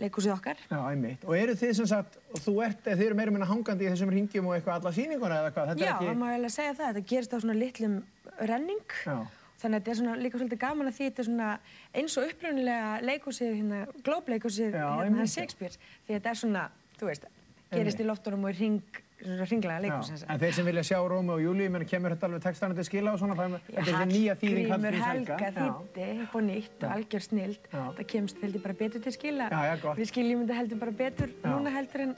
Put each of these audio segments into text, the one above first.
leikúsið okkar. Já, einmitt. Og eru þið sem sagt, þú ert, þið eru meira minna hangandi í þessum ringjum og eitthvað alla sýninguna eða hvað? Þetta Já, ekki... má eiginlega segja það. Þetta gerist á svona litlum renning. Já. Þannig að þetta er svona líka svolítið gaman að því þetta er svona eins og uppröðunilega leikúsið, hérna, glóbleikúsið, Já, hérna, Shakespeare. Því þetta er svona, þú veist, gerist í loftunum og í ring, ringlega Já. leikúsið. En þeir sem vilja sjá Rómi og menn kemur þetta alveg textana til skila og svona, þetta er þessi nýja þýðing Hallgrímur Hallgríms Helga Já. þýtti upp og nýtt og algjör snild. Já. Það kemst heldur bara betur til skila. Já, já, gott. Við skiljum þetta heldur bara betur Já. núna heldur en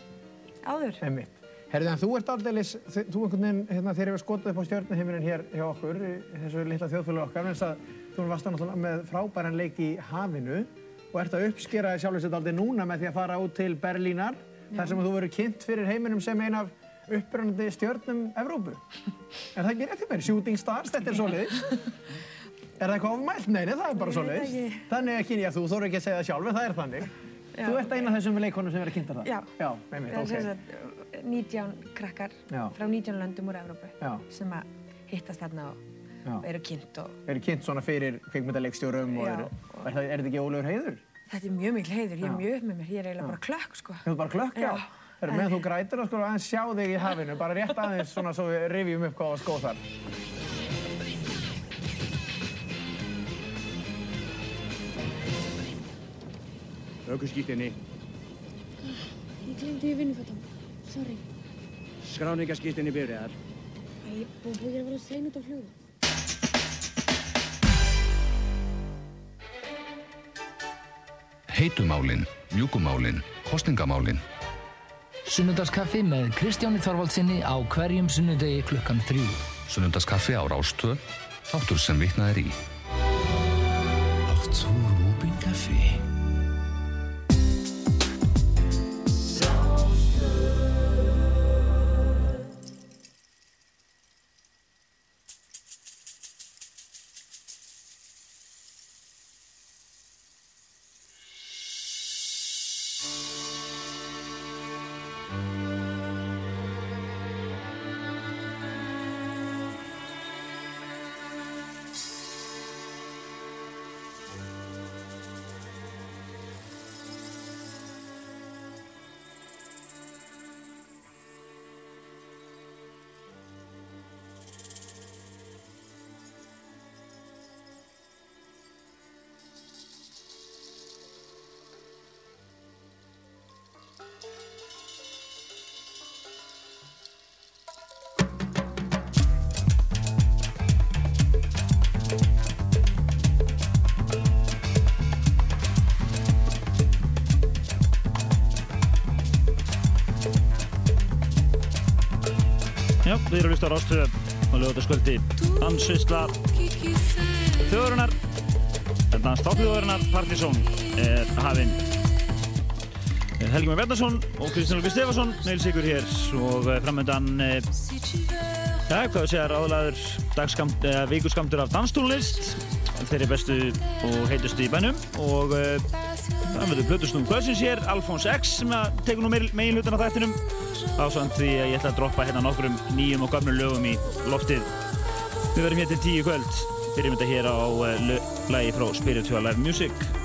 áður. Einmitt. Herðu, en þú ert aldeilis, þú einhvern veginn, hérna, þeir hefur skotað upp á stjörnuheiminin hér hjá okkur, í þessu litla þjóðfjölu okkar, en þess að þú varst náttúrulega með frábæran leik í hafinu og ert að uppskera sjálfur sér aldrei núna með því að fara út til Berlínar, þar sem þú verður kynnt fyrir heiminum sem ein af uppröndandi stjörnum Evrópu. Er það ekki rétt í mér? Shooting Stars, þetta er svoleiðis. Er það eitthvað ofmælt? Nei, það er bara ekki. Þannig ekki, já, þú þóru ekki að segja það sjálf, en það er þannig. Já. Þú ert eina af þessum leikonum sem verður kynntar það? Já. Já, einmitt, Það er ok. sem sagt 19 krakkar Já. frá 19 löndum úr Evrópu Já. sem að hittast þarna og, og eru kynnt og eru kynnt svona fyrir kvikmyndaleikstjórum og eru, er, það, er þetta ekki ólegur heiður? þetta er mjög mikil heiður, ég er mjög upp með mér, ég er eiginlega bara klökk sko. Þú ert bara klökk, já. Já. Það er meðan þú grætir og sko aðeins sjá þig í hafinu, bara rétt aðeins svona svo við rifjum upp hvað var skóð þar. Ökuskýttinni, Ég glemdi í vinnufötum. Sorry. skráningaskýttinni bifriðar. Æ, ég búin að vera sein út á flugu. Heitumálin, mjúkumálin, kostningamálin. Sunnudagskaffi með Kristjáni Þorvaldsinni á hverjum sunnudegi klukkan þrjú. Sunnundaskaffi á Rástvö, þáttur sem vitnað er í. Arthur Rubin Café. Hlusta á Rástöðu og lögutaskvöldi Dansvisla Þjóðurinnar Dans Toppþjóðurinnar Partizón er hafinn Helgi Már Bjarnason og Kristján Lófi Stefansson Neils ykkur hér. Og framöndan ja, hvað við segja ráðlaður dagskamt, eða vikuskamtur af danstónlist. Þeirri bestu og heitustu í bænum. Og það verður plötusnúm kvöldsins hér Alfons X sem tekur nú megin hlutan af þættinum ásand því að ég ætla að droppa hérna nokkrum nýjum og gömnum lögum í loftið. Við verðum hér til tíu kvöld. Byrjum þetta hér á uh, lagi frá Spiritual Live Music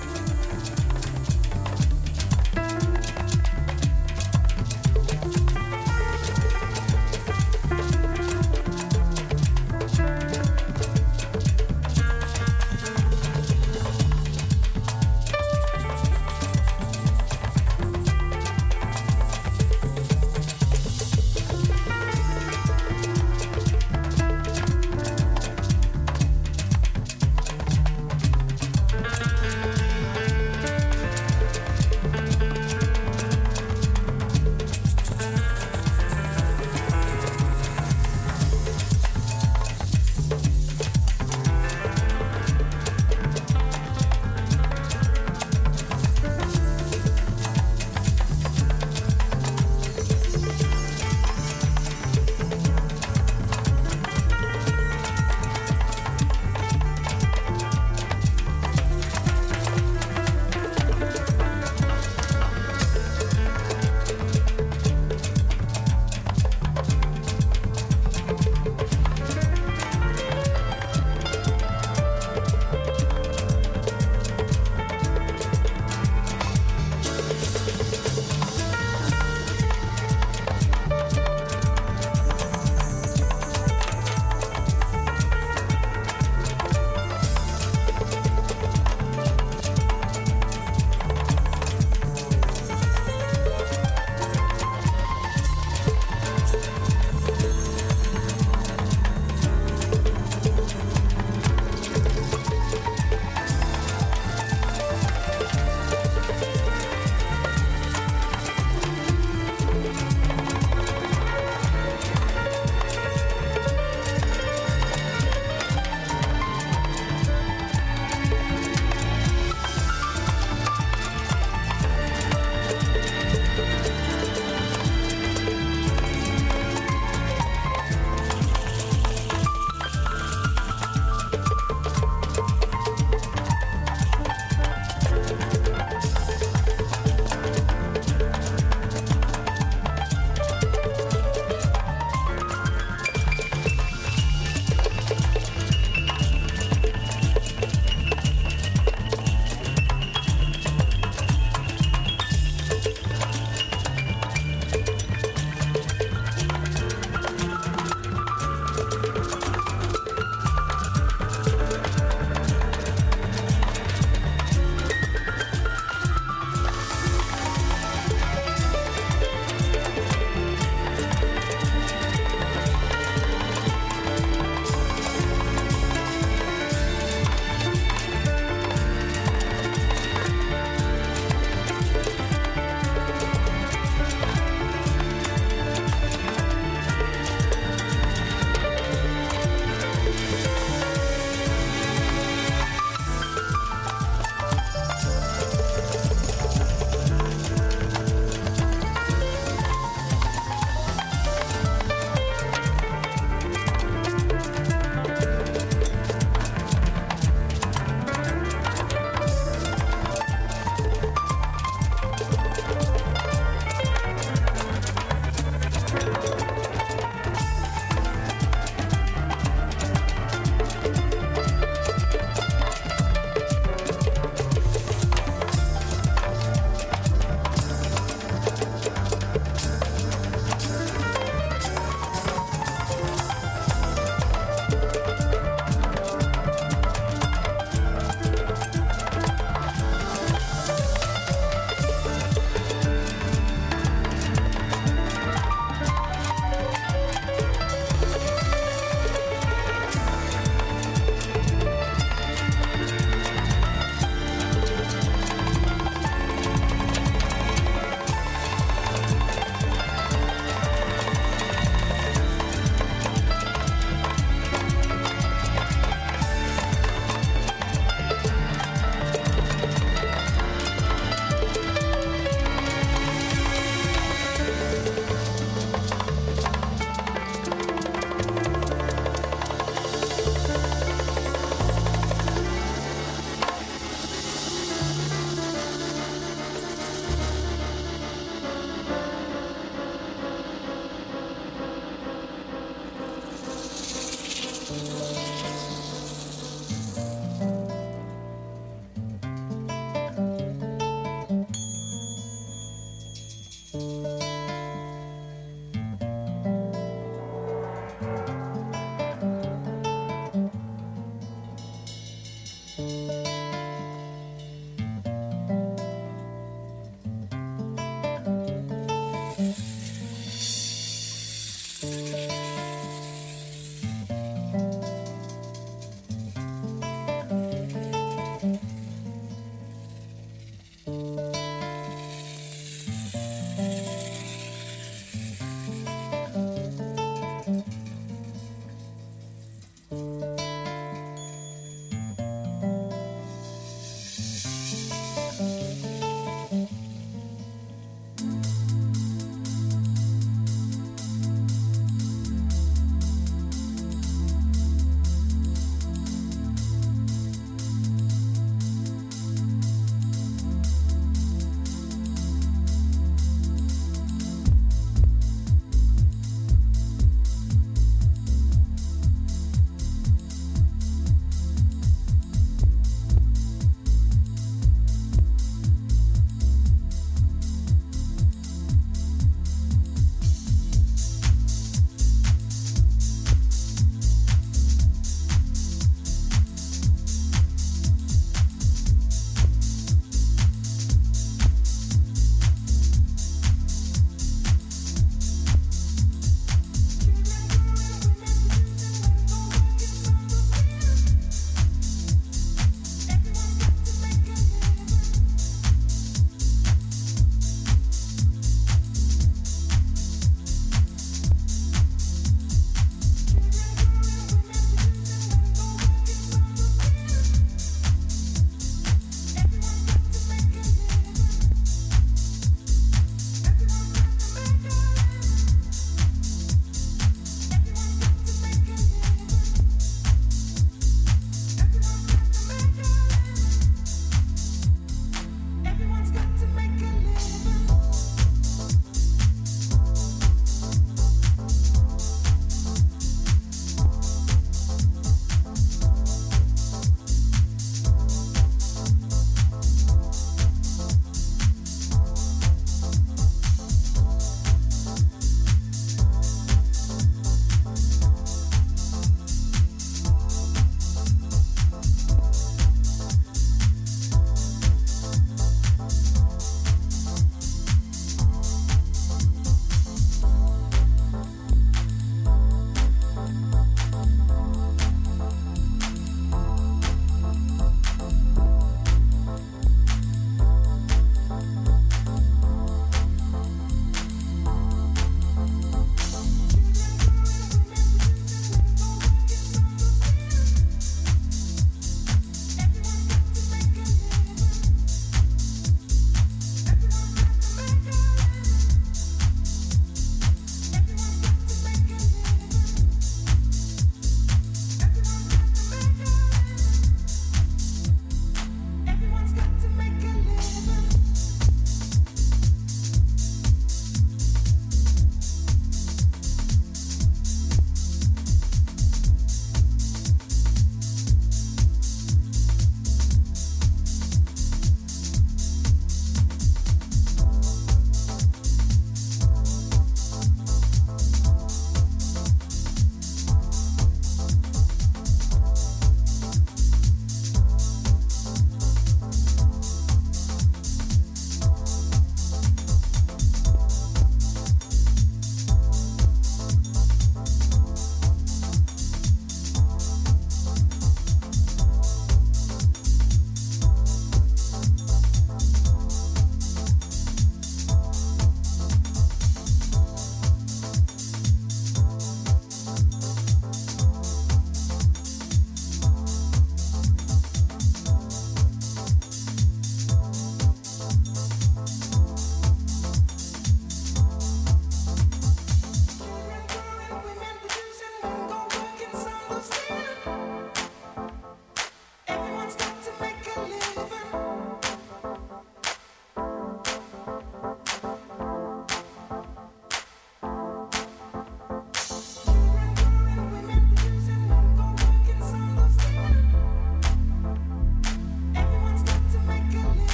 MUZIEK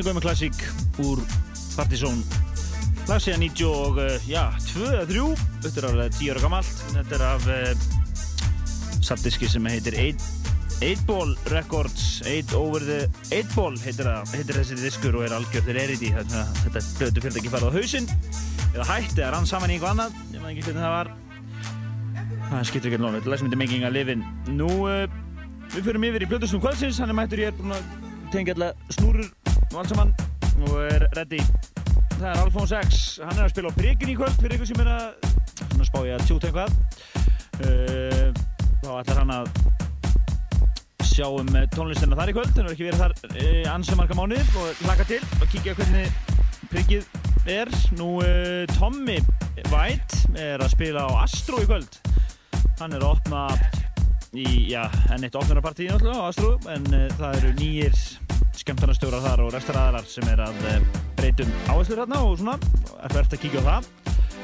góð með klassík úr Partizón. Lag síðan 90 og uh, já, 2 eða 3 þetta er alveg 10 ára gammalt þetta er af uh, sapdiski sem heitir 8 Ball Records. 8 Over the 8 Ball heitir, að, heitir þessi diskur og er algjörður eriti þetta blödu fyrir ekki farið á hausinn eða hætti að rann saman í einhver annað. Ég maður ekki hvernig það var. Það skiptir ekki alveg þetta lag sem heitir Making a Living. Nú uh, við fyrir yfir í blöðustum kvöldsins. Hann er mættur ég er búinn að tengja alltaf snúrur og allt saman og er ready. Það er Alfons X hann er að spila á Bryggjun í kvöld fyrir ykkur sem er að spá ég að tjúta einhvað uh, þá ætlar hann að sjá um tónlistina þar í kvöld hann er ekki verið þar uh, ansið marga mánuðir og hlaka til og kíkja hvernig Bryggjum er. Nú uh, Tommy White er að spila á Astro í kvöld. Hann er að opna í, já, enn eitt opnarpartíð á Astro en það eru nýjir skemmtarnastjórar þar og restaraðarar sem er að breytum áherslur hérna og svona er verðt að kíkja á það.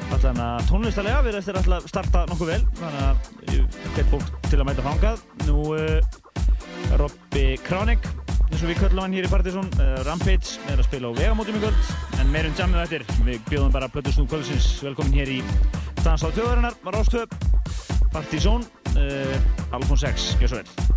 Þannig að tónlistalega við erum alltaf að starta nokkuð vel þannig að ég get fólk til að mæta fangað Nú uh, Robby Kronik eins og við köllum hann hér í Partizón uh, Rampage er að spila á vegamótum í kvöld. En meirum jammið eftir, við bjóðum bara Plötusnúð kvöldsins velkomin hér í Dansláð þjóðarinnar, var ástöð Partizón, uh, Alfons 6, gjör svo vel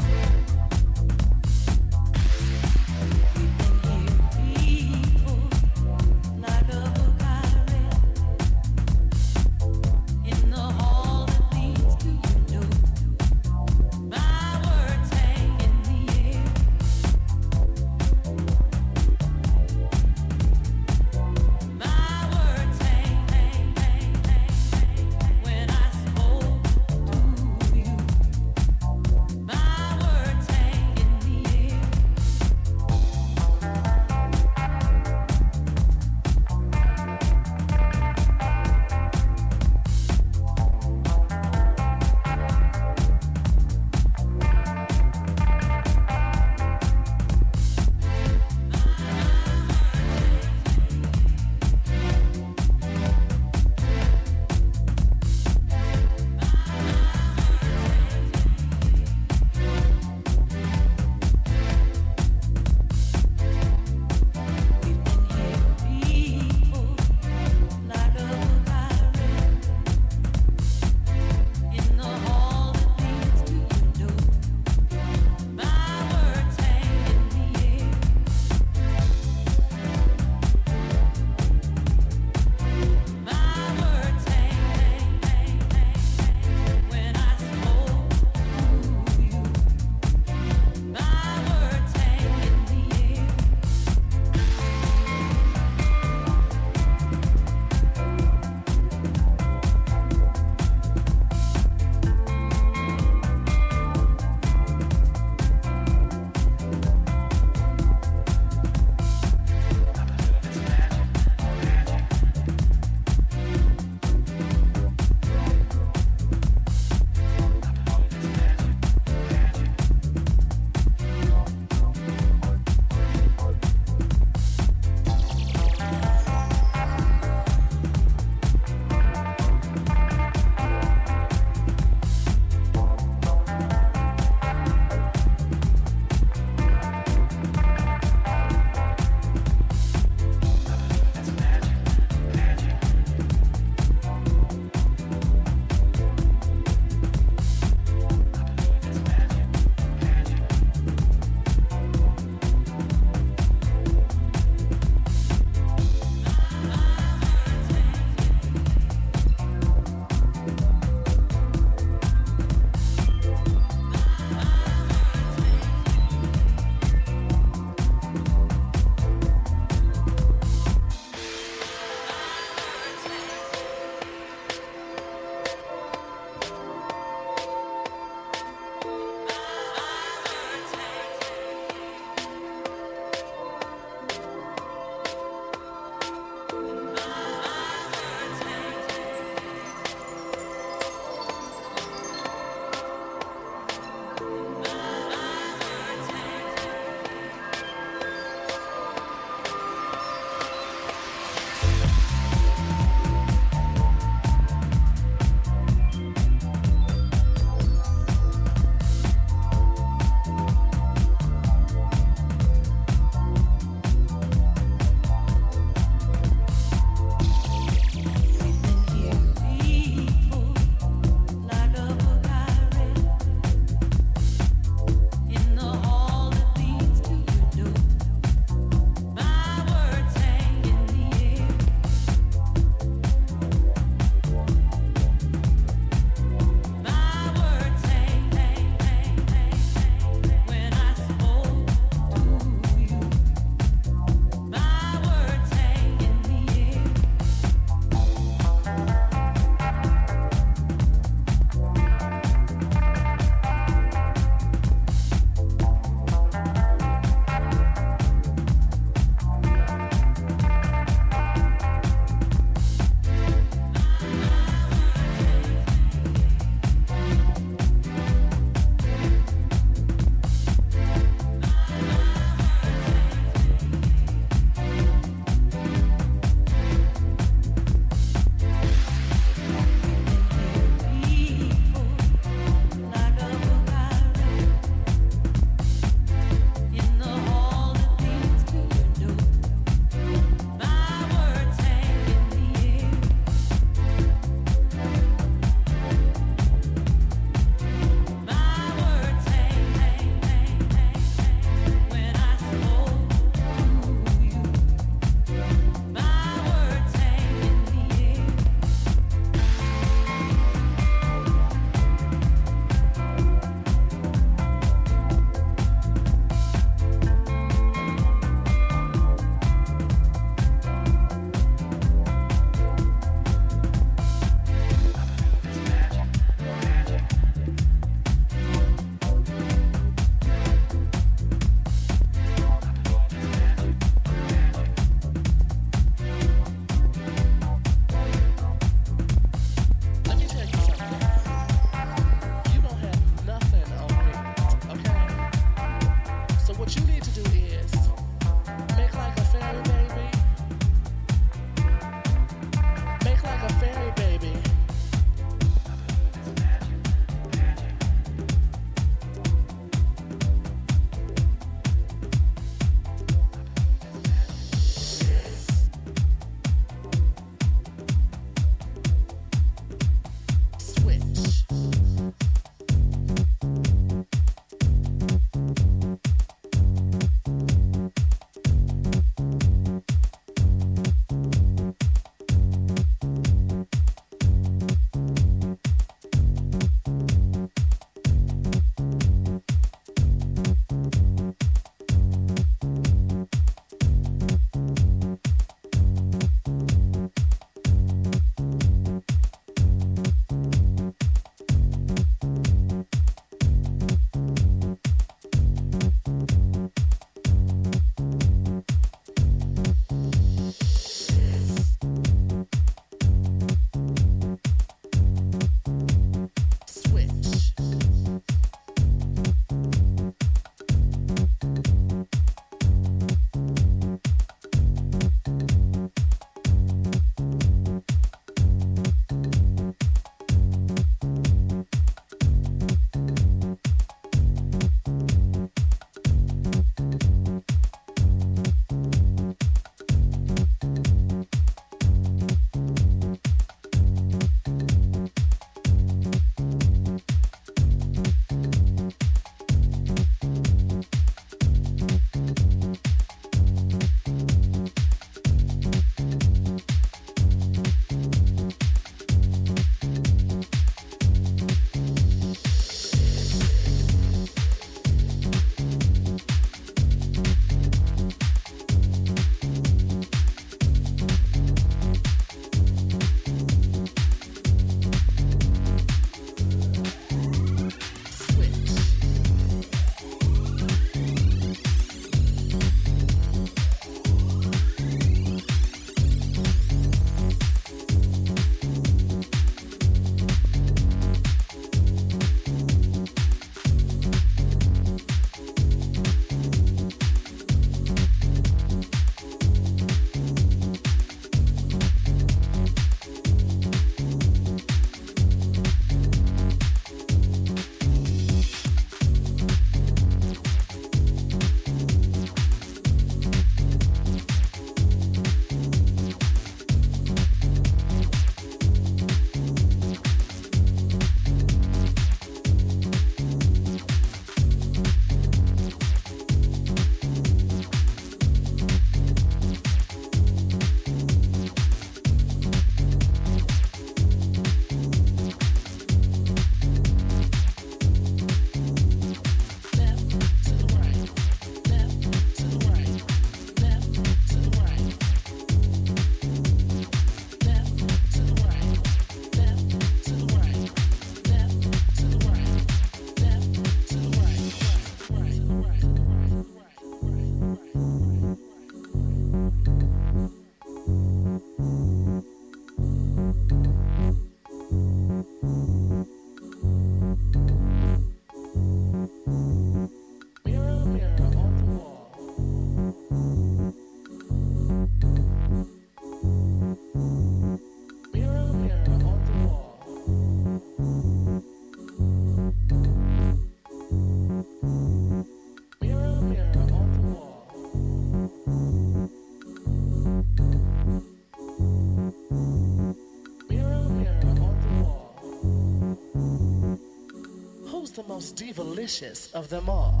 most divalicious of them all.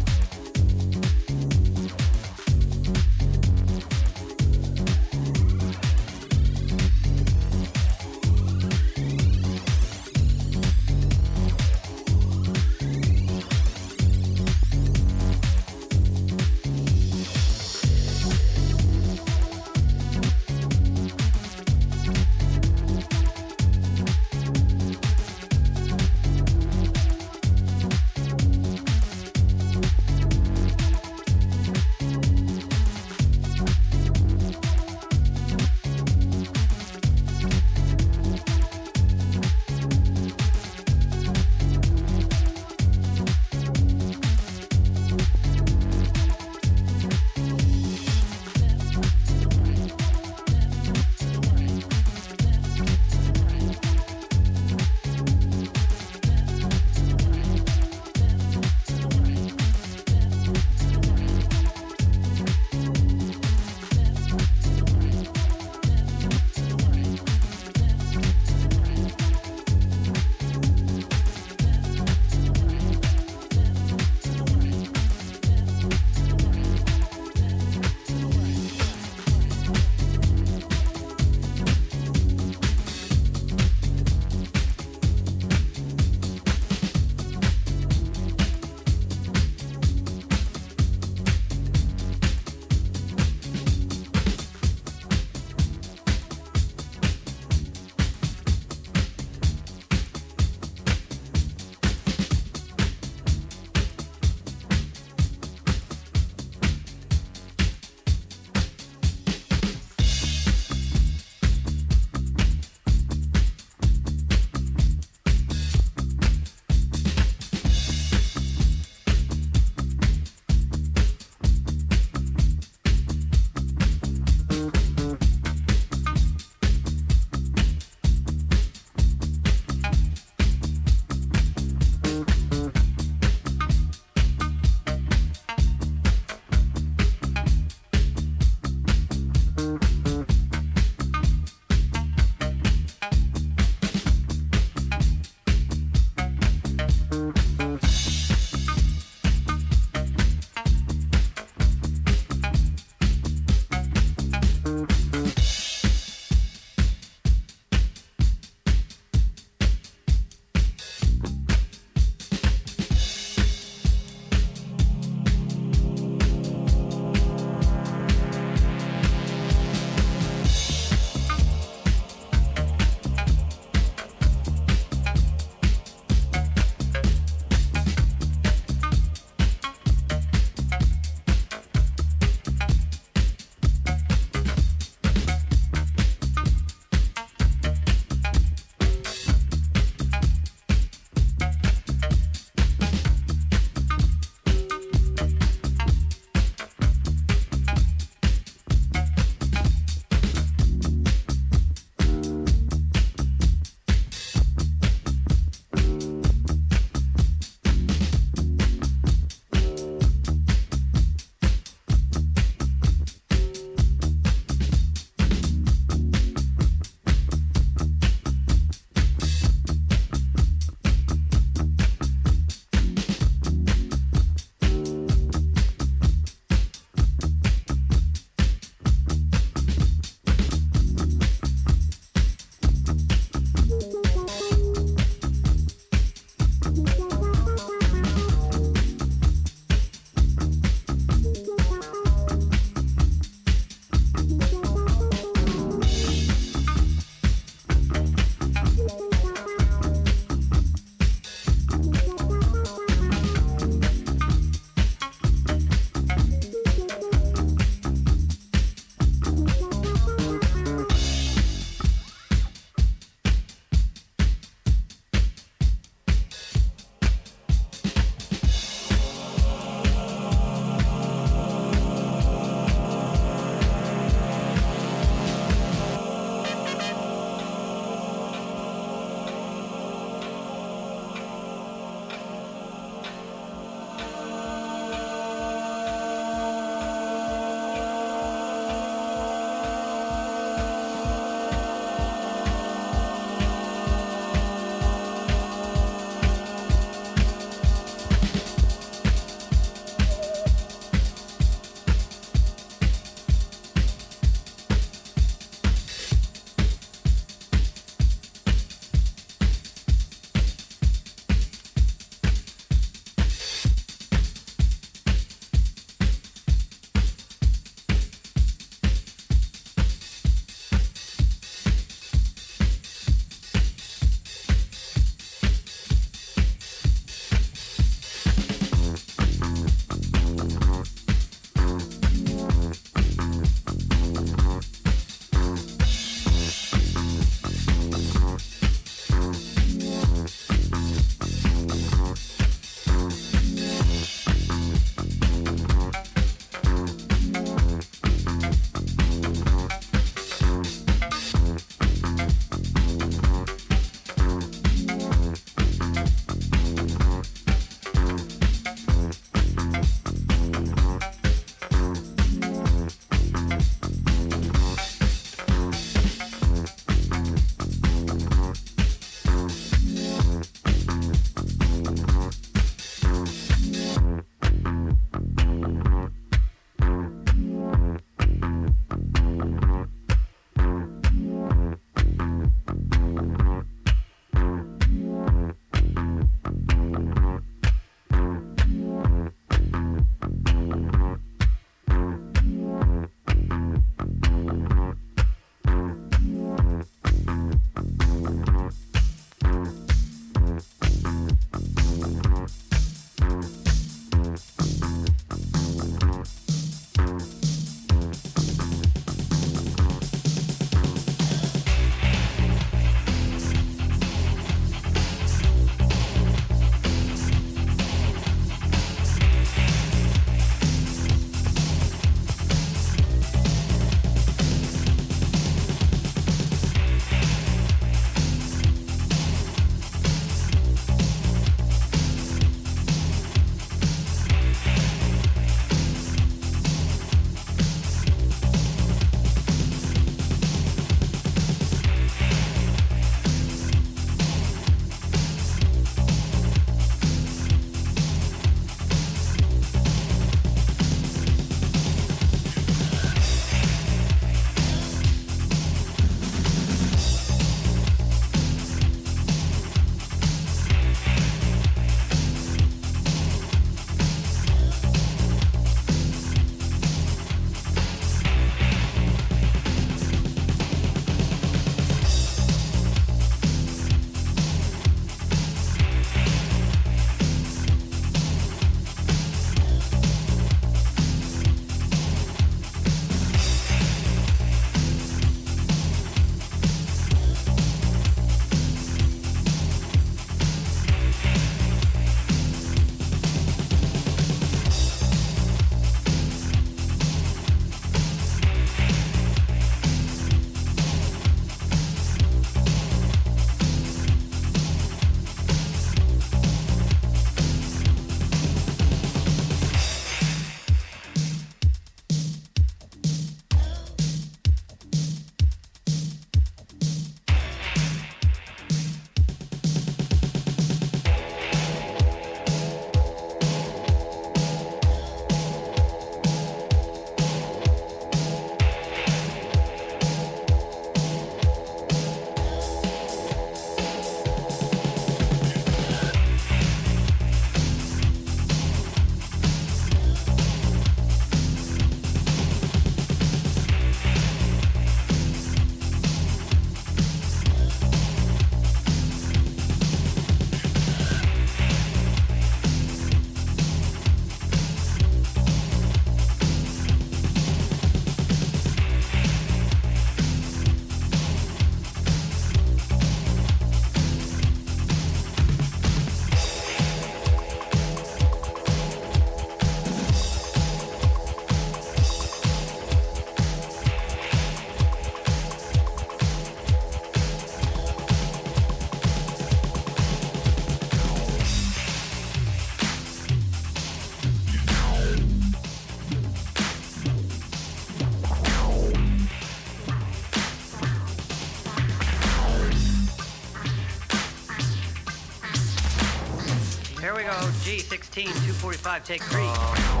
G16, 245, take three. Oh.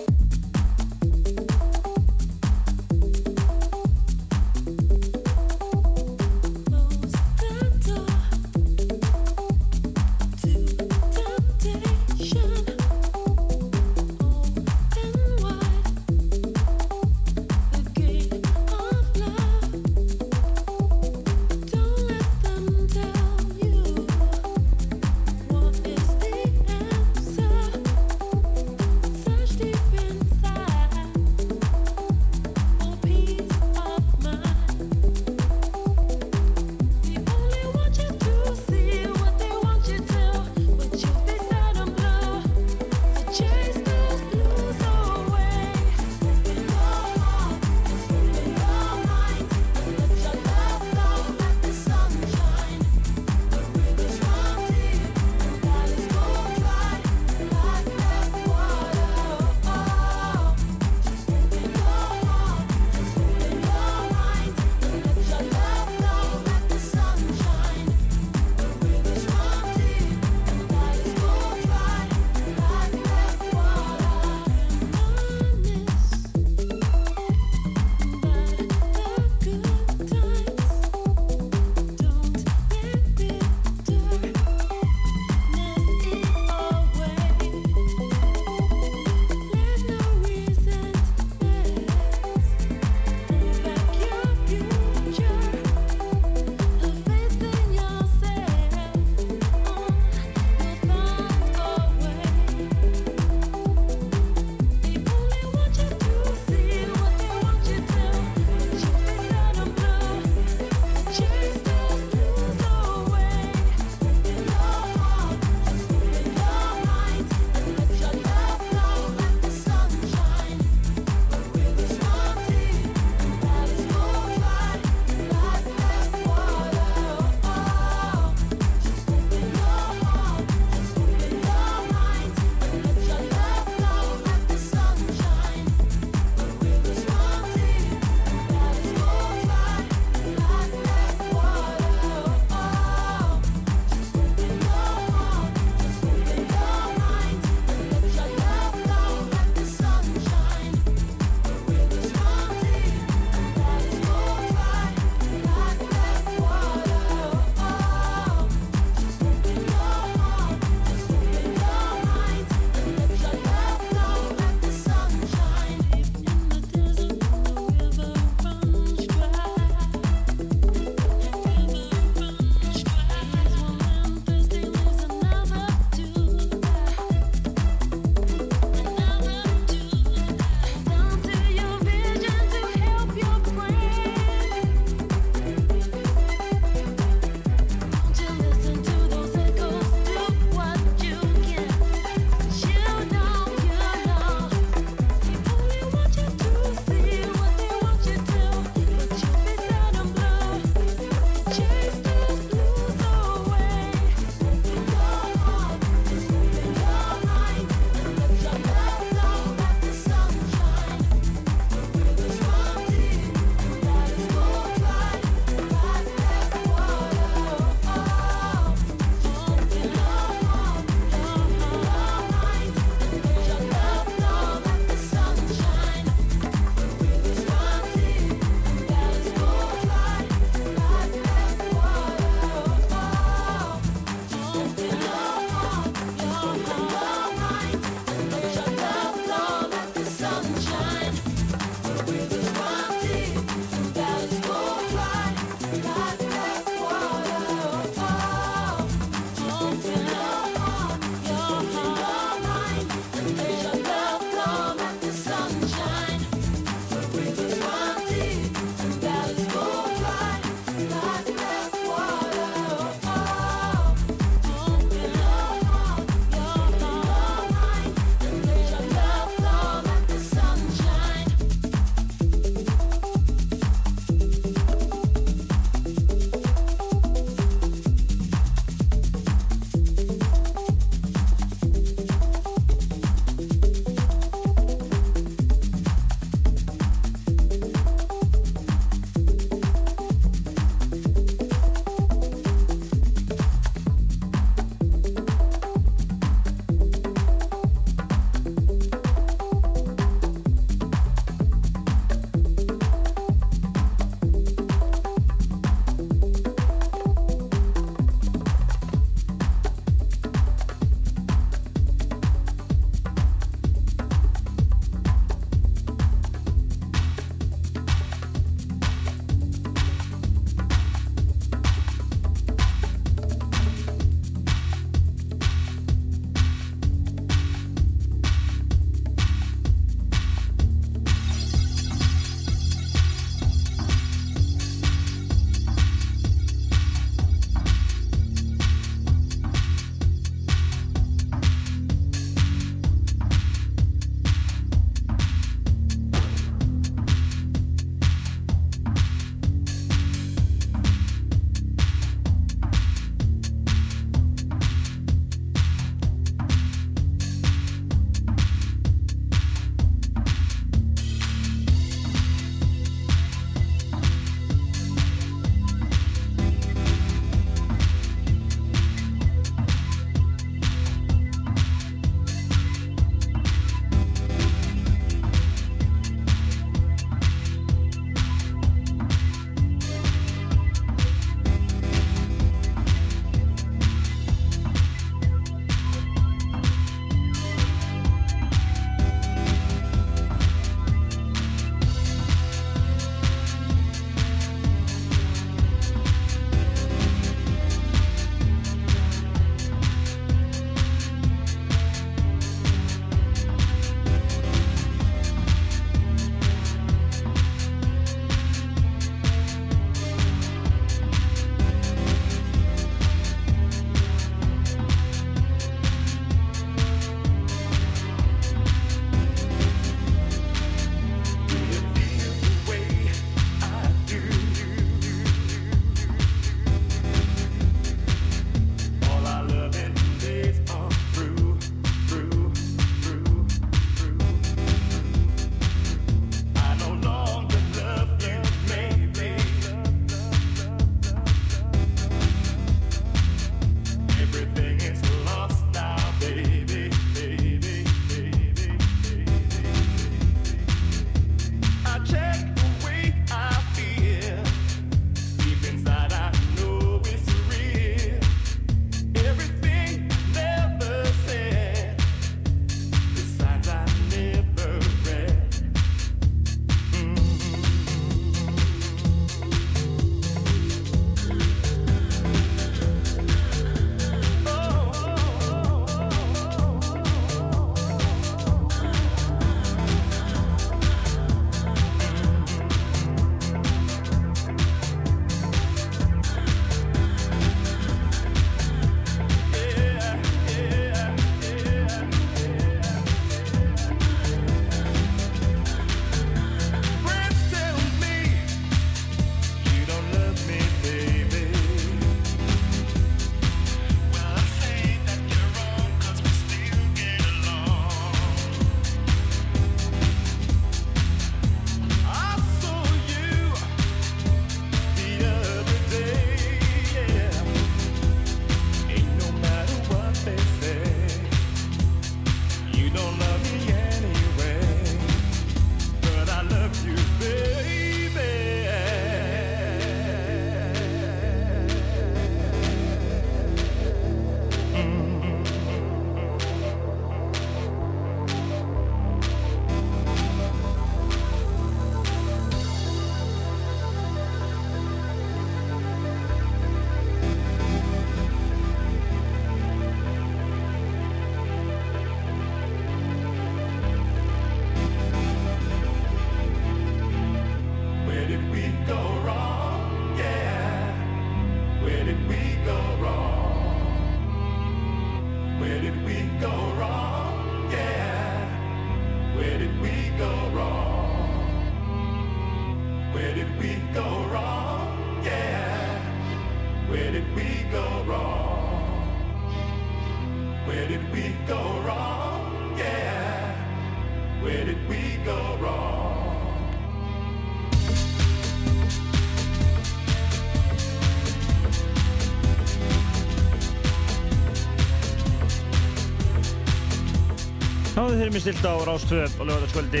Þið erum í stilt á Rástvö á lögataskvöldi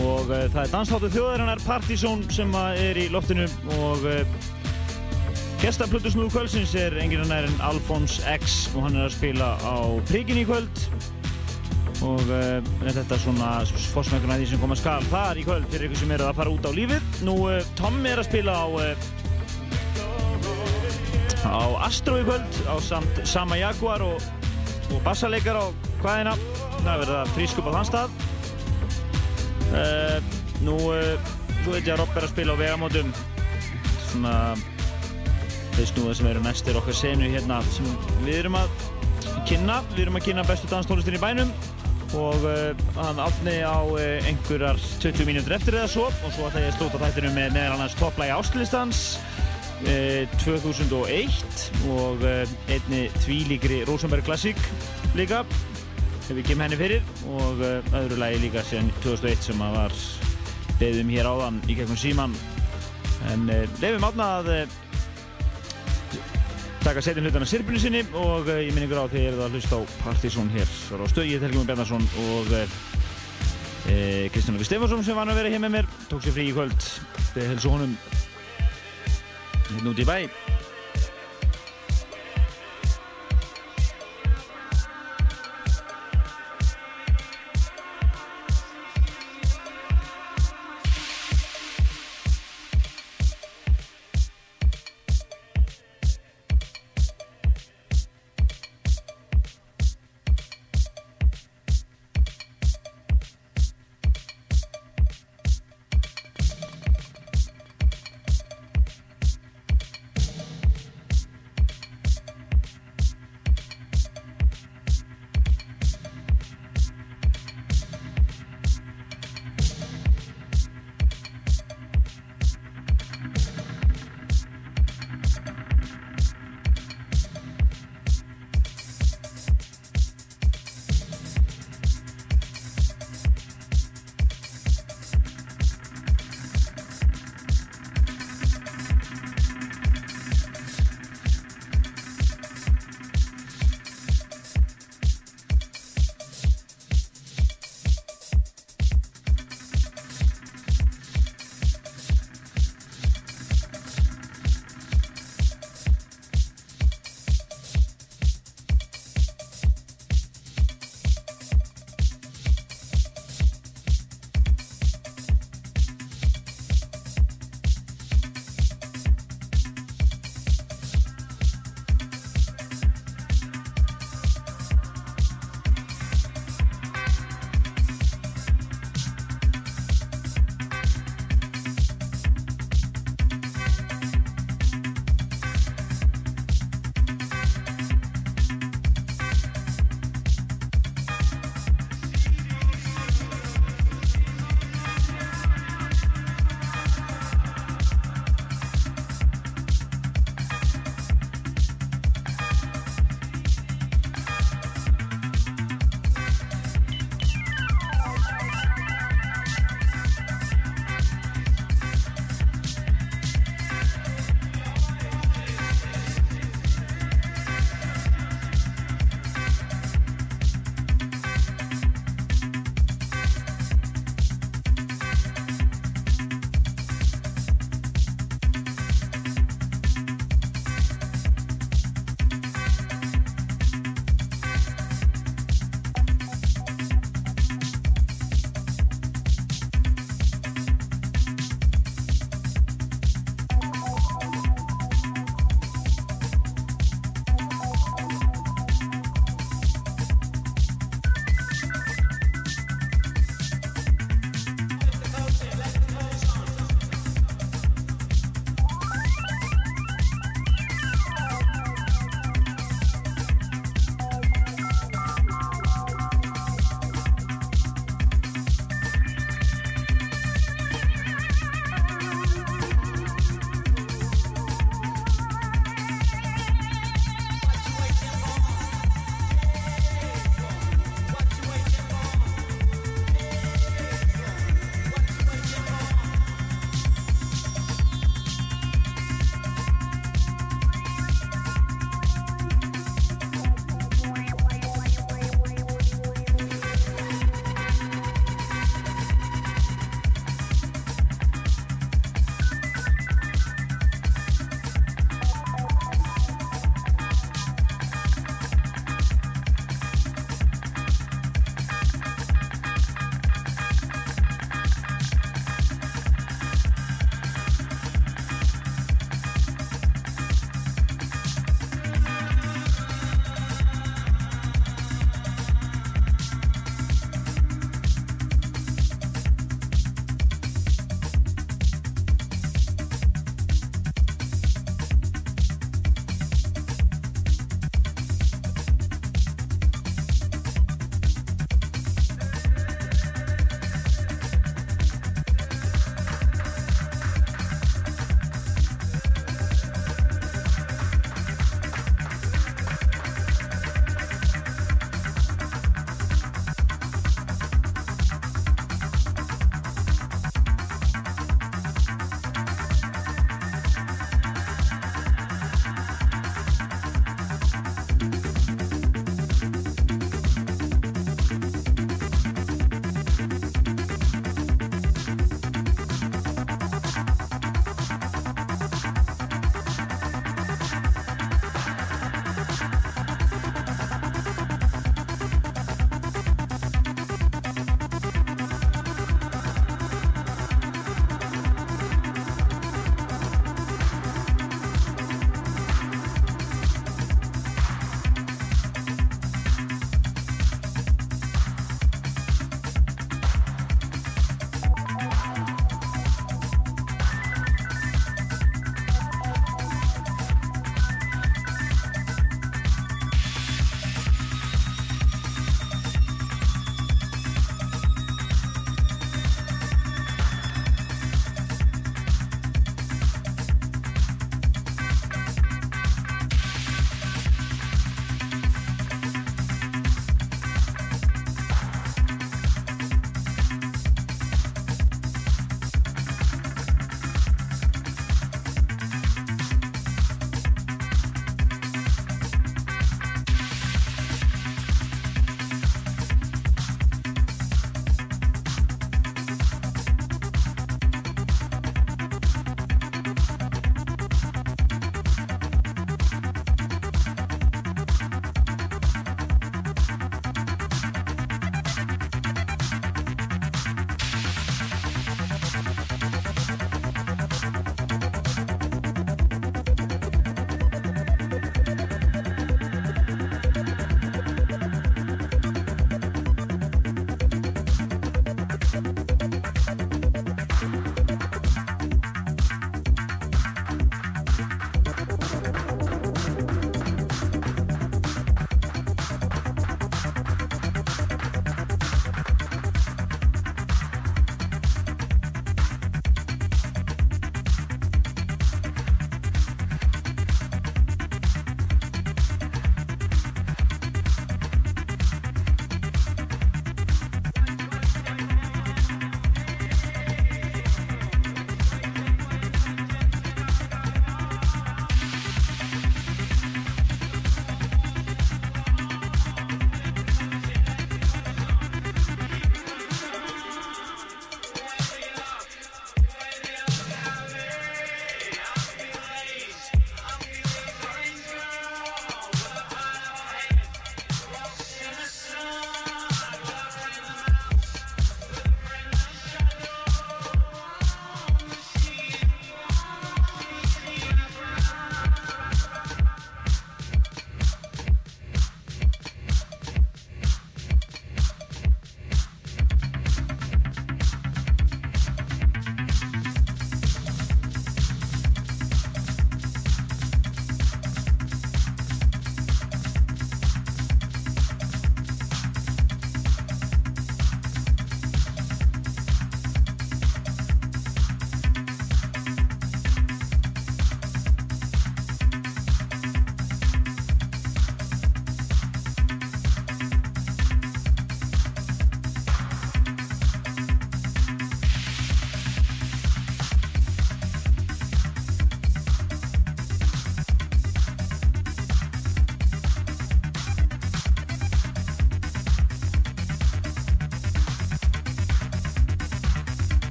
og uh, það er dansháttu þjóðarinnar Partizón sem að er í loftinu. Og uh, gestaplutur snúðu kvöldsins er enginn annar en Alphonse X. Og hann er að spila á Prigin í kvöld. Og uh, er þetta svona fórsmækuna því sem koma skal þar í kvöld fyrir ykkur sem eru að fara út á lífið. Nú, uh, Tom er að spila á uh, á Astro í kvöld á samt Sama Jaguar og, og bassaleikar á hvaðina það er verið að frískupa þann stað. Uh, nú þú veit ég að Rob er að spila á vegamótum. Svona þeir snúða sem eru næstir okkar senu hérna sem við erum að kynna. Við erum að kynna bestu danstólistin í bænum. Og uh, hann átni á uh, einhverjar 20 mínútur eftir eða svo. Og svo ætla ég að slúta þættinu með meðal annars topplægi ástlistans uh, 2001 og einni tvílíkri Rosenberg Classic líka ef við kemum henni fyrir og uh, öðru lagi líka síðan 2001 sem að var beðum hér áðan í gegnum síman en uh, leifum átna að uh, taka setjum hlutana sirpunu sinni og ég minn ykkur á því að að hlusta á Partizón hér. Á stöð, ég er Helgjum Bjarnarsson og uh, Kristján Lófi Stefansson sem var að vera hér með mér. Tók sér frí í kvöld. Þegar helsu honum hérna út í bæ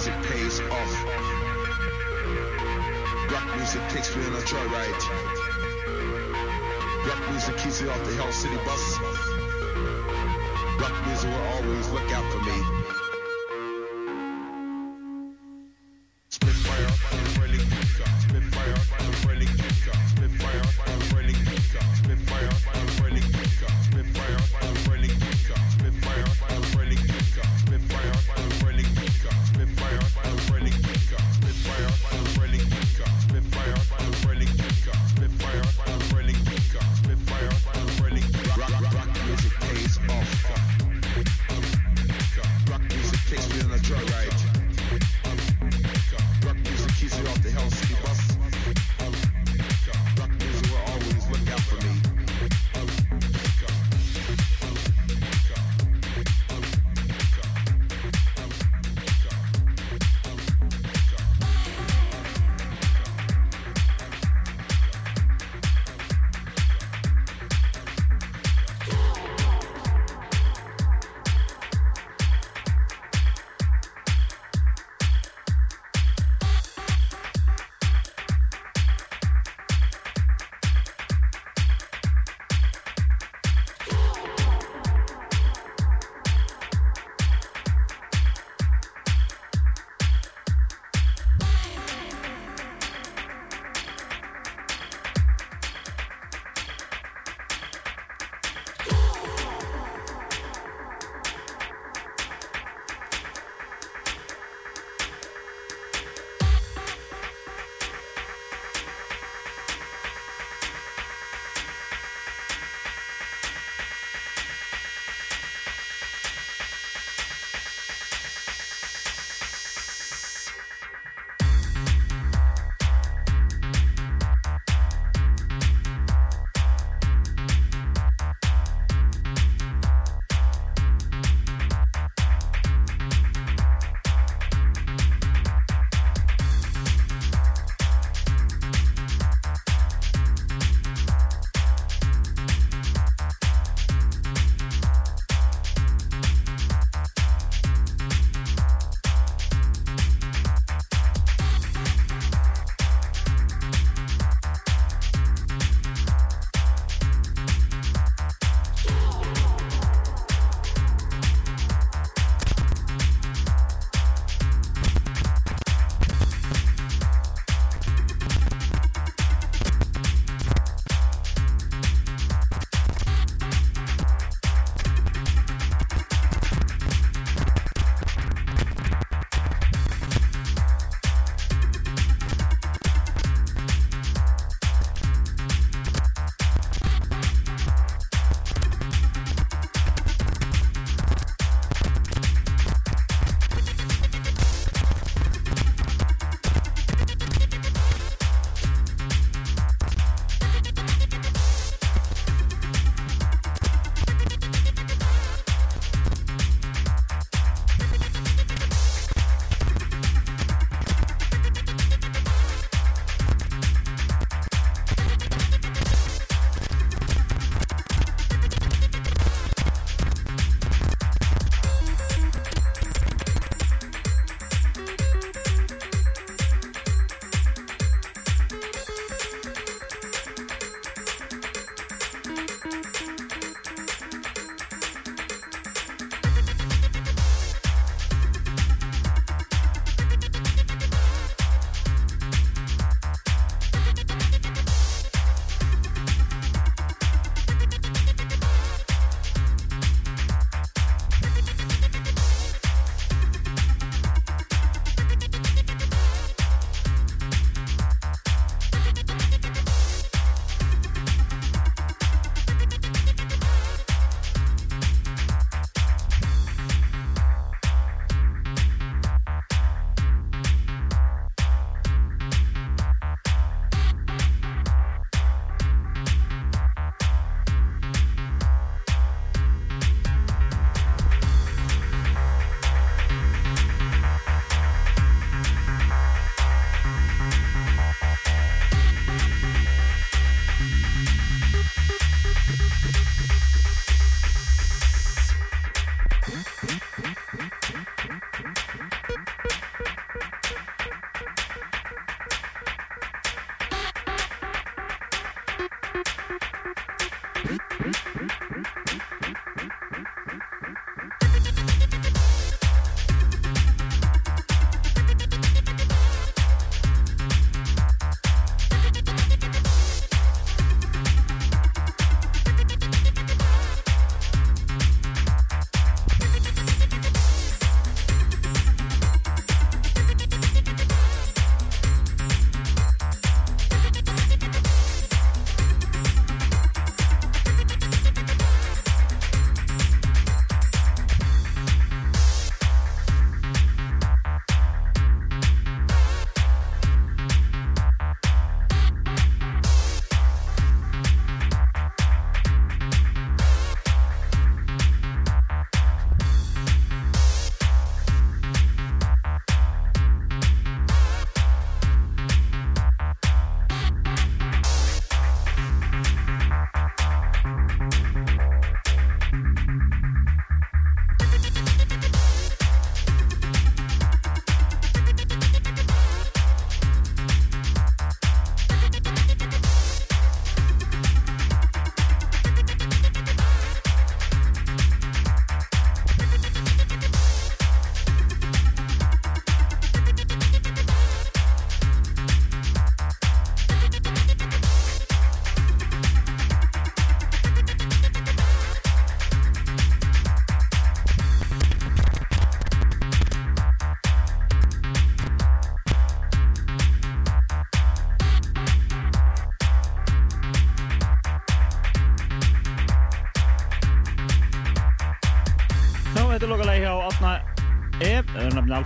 music pays off. Rock music takes me on a joyride. Rock music keeps me off the Hell City bus. Rock music will always look out for me.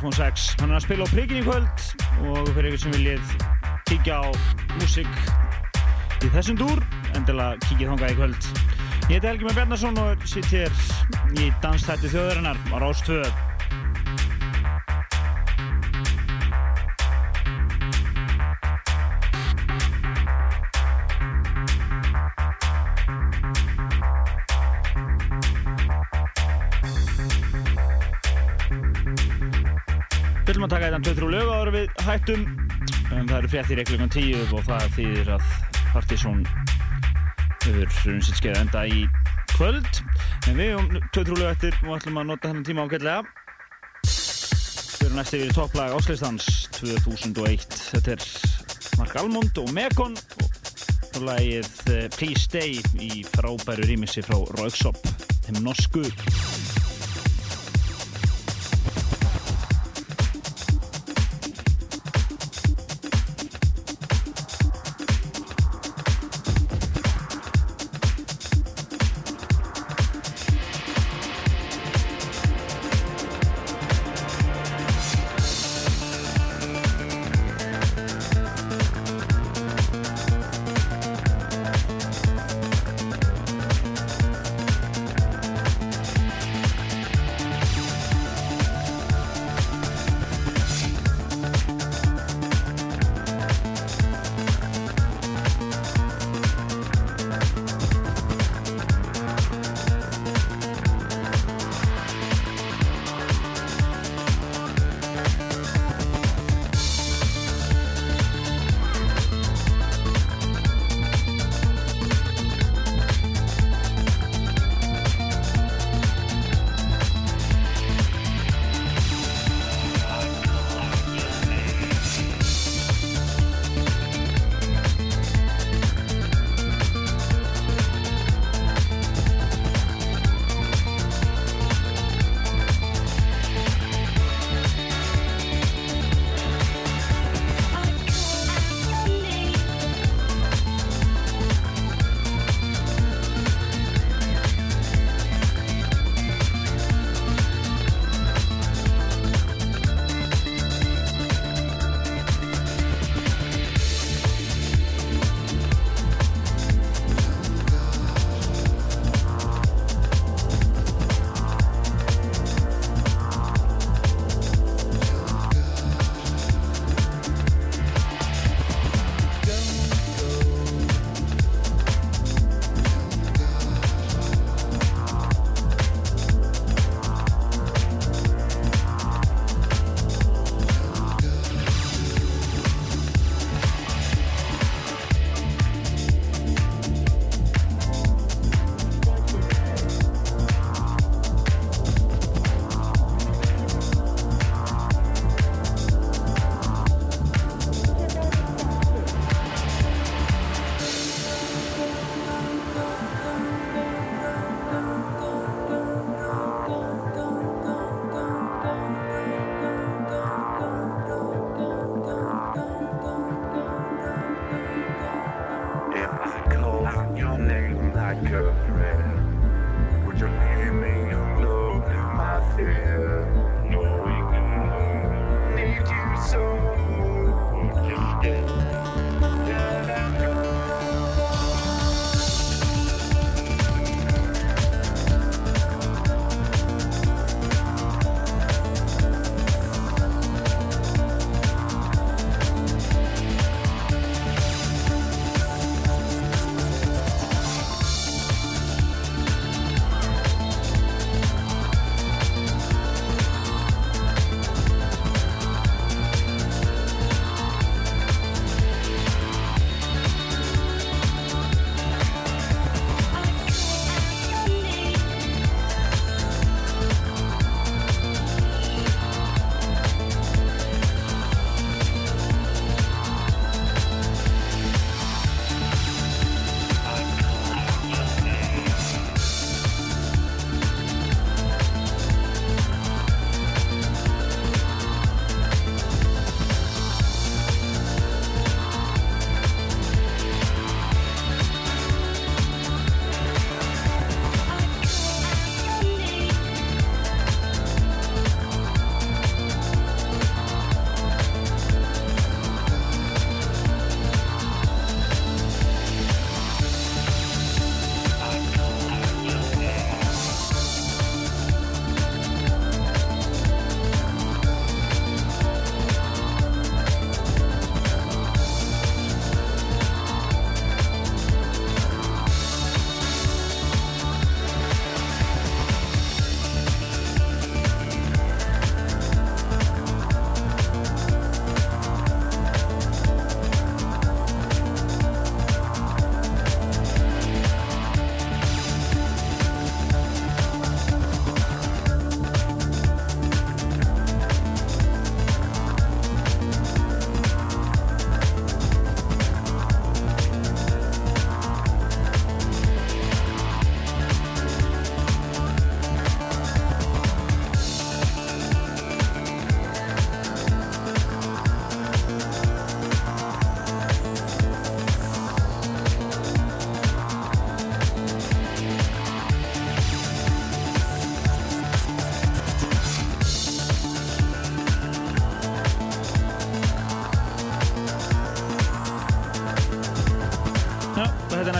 Alfons X. Hann er að spila á prikinn í kvöld og fyrir ykkur sem viljið kíkja á músík í þessum dúr, endilega kíkja þangað í kvöld. Ég heiti Helgi Már Bjarnason og sitt hér í Danstætti þjóðarinnar á Rástvöð. En við hættum. Um, það eru fréttir í klukkan 10 og það þýðir að Partizón hefur sitt skeið enda í kvöld. En við um 2-3 lög eftir og ætlum að nota þennan tíma ágætlega. Við erum næst yfir topplag Áslýstans 2001. Þetta er Mark Almond og Mekon og lagið eh, Please Stay í frábæru rýmissi frá Rauksop, þeim norsku.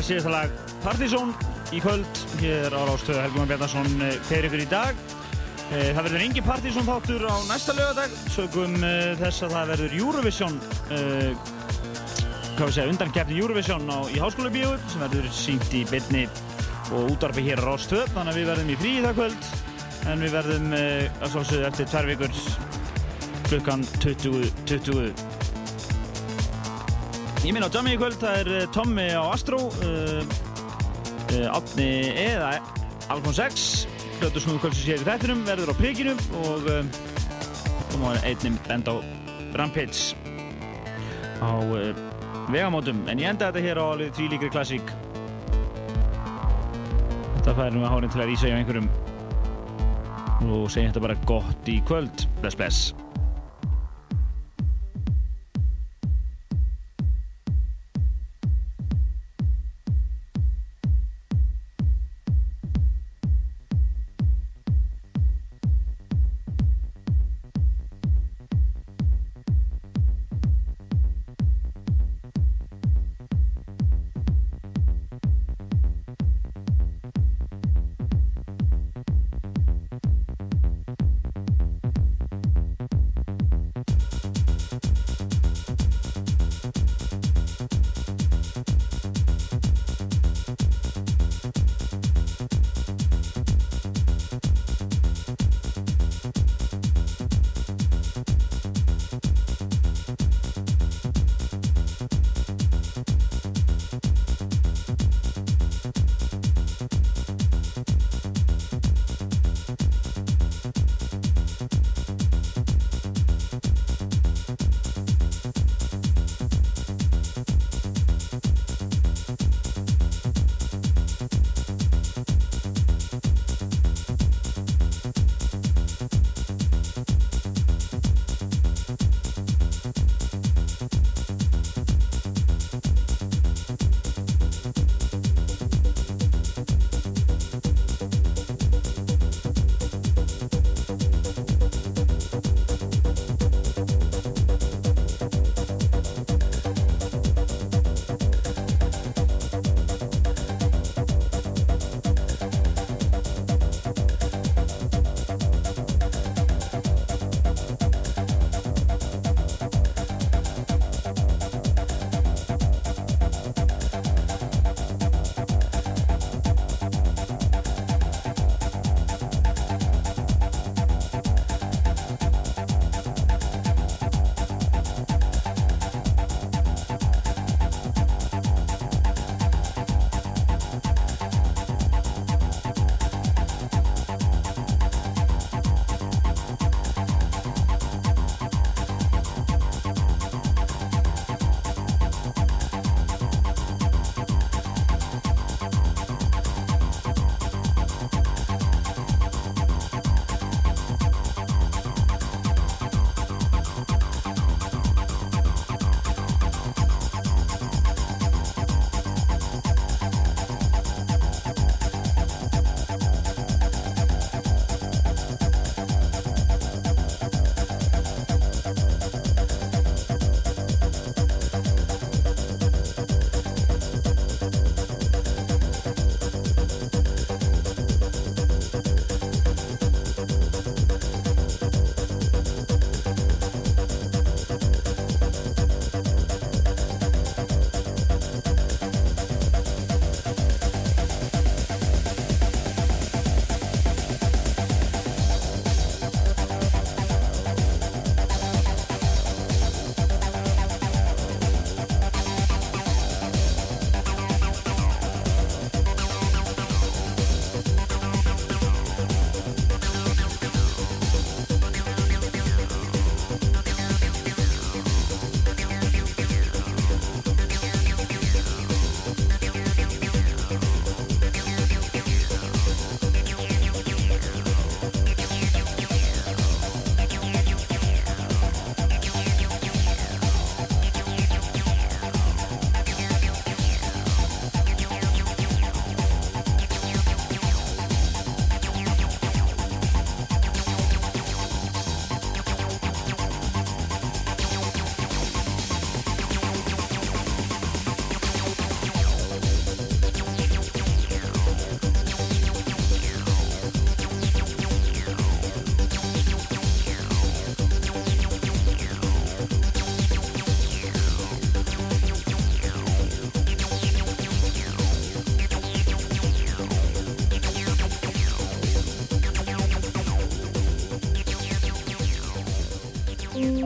Síðasta lag Partizón í kvöld hér á Rástöðu Helgjumar Bjarnarsson hver ykkur í dag Eh, Það verður engin Partizón þáttur á næsta lögadag sögum uh, þess að það verður Eurovision hvað við segja, undankeppni Eurovision á, í Háskóla Bíó sem verður sínt í byrni og útvarfi hér á Rástöð þannig að við verðum í frí í það kvöld en við verðum uh, að svolsögðu eftir tvær vikur klukkan 20.20 20. Ég minn á Jammi í kvöld, það er eh, Tommi á Astro uh, uh, Átni eða Alfons X Hljóttu snúðu kvöldsins hér í þættinum verður á prikinu og þá má einnum benda á Rampage á vegamótum. En ég enda þetta hér á alveg því líkri klassík. Þetta færi nú að hárin til að rýsa hjá einhverjum og segja þetta bara gott í kvöld. Bless bless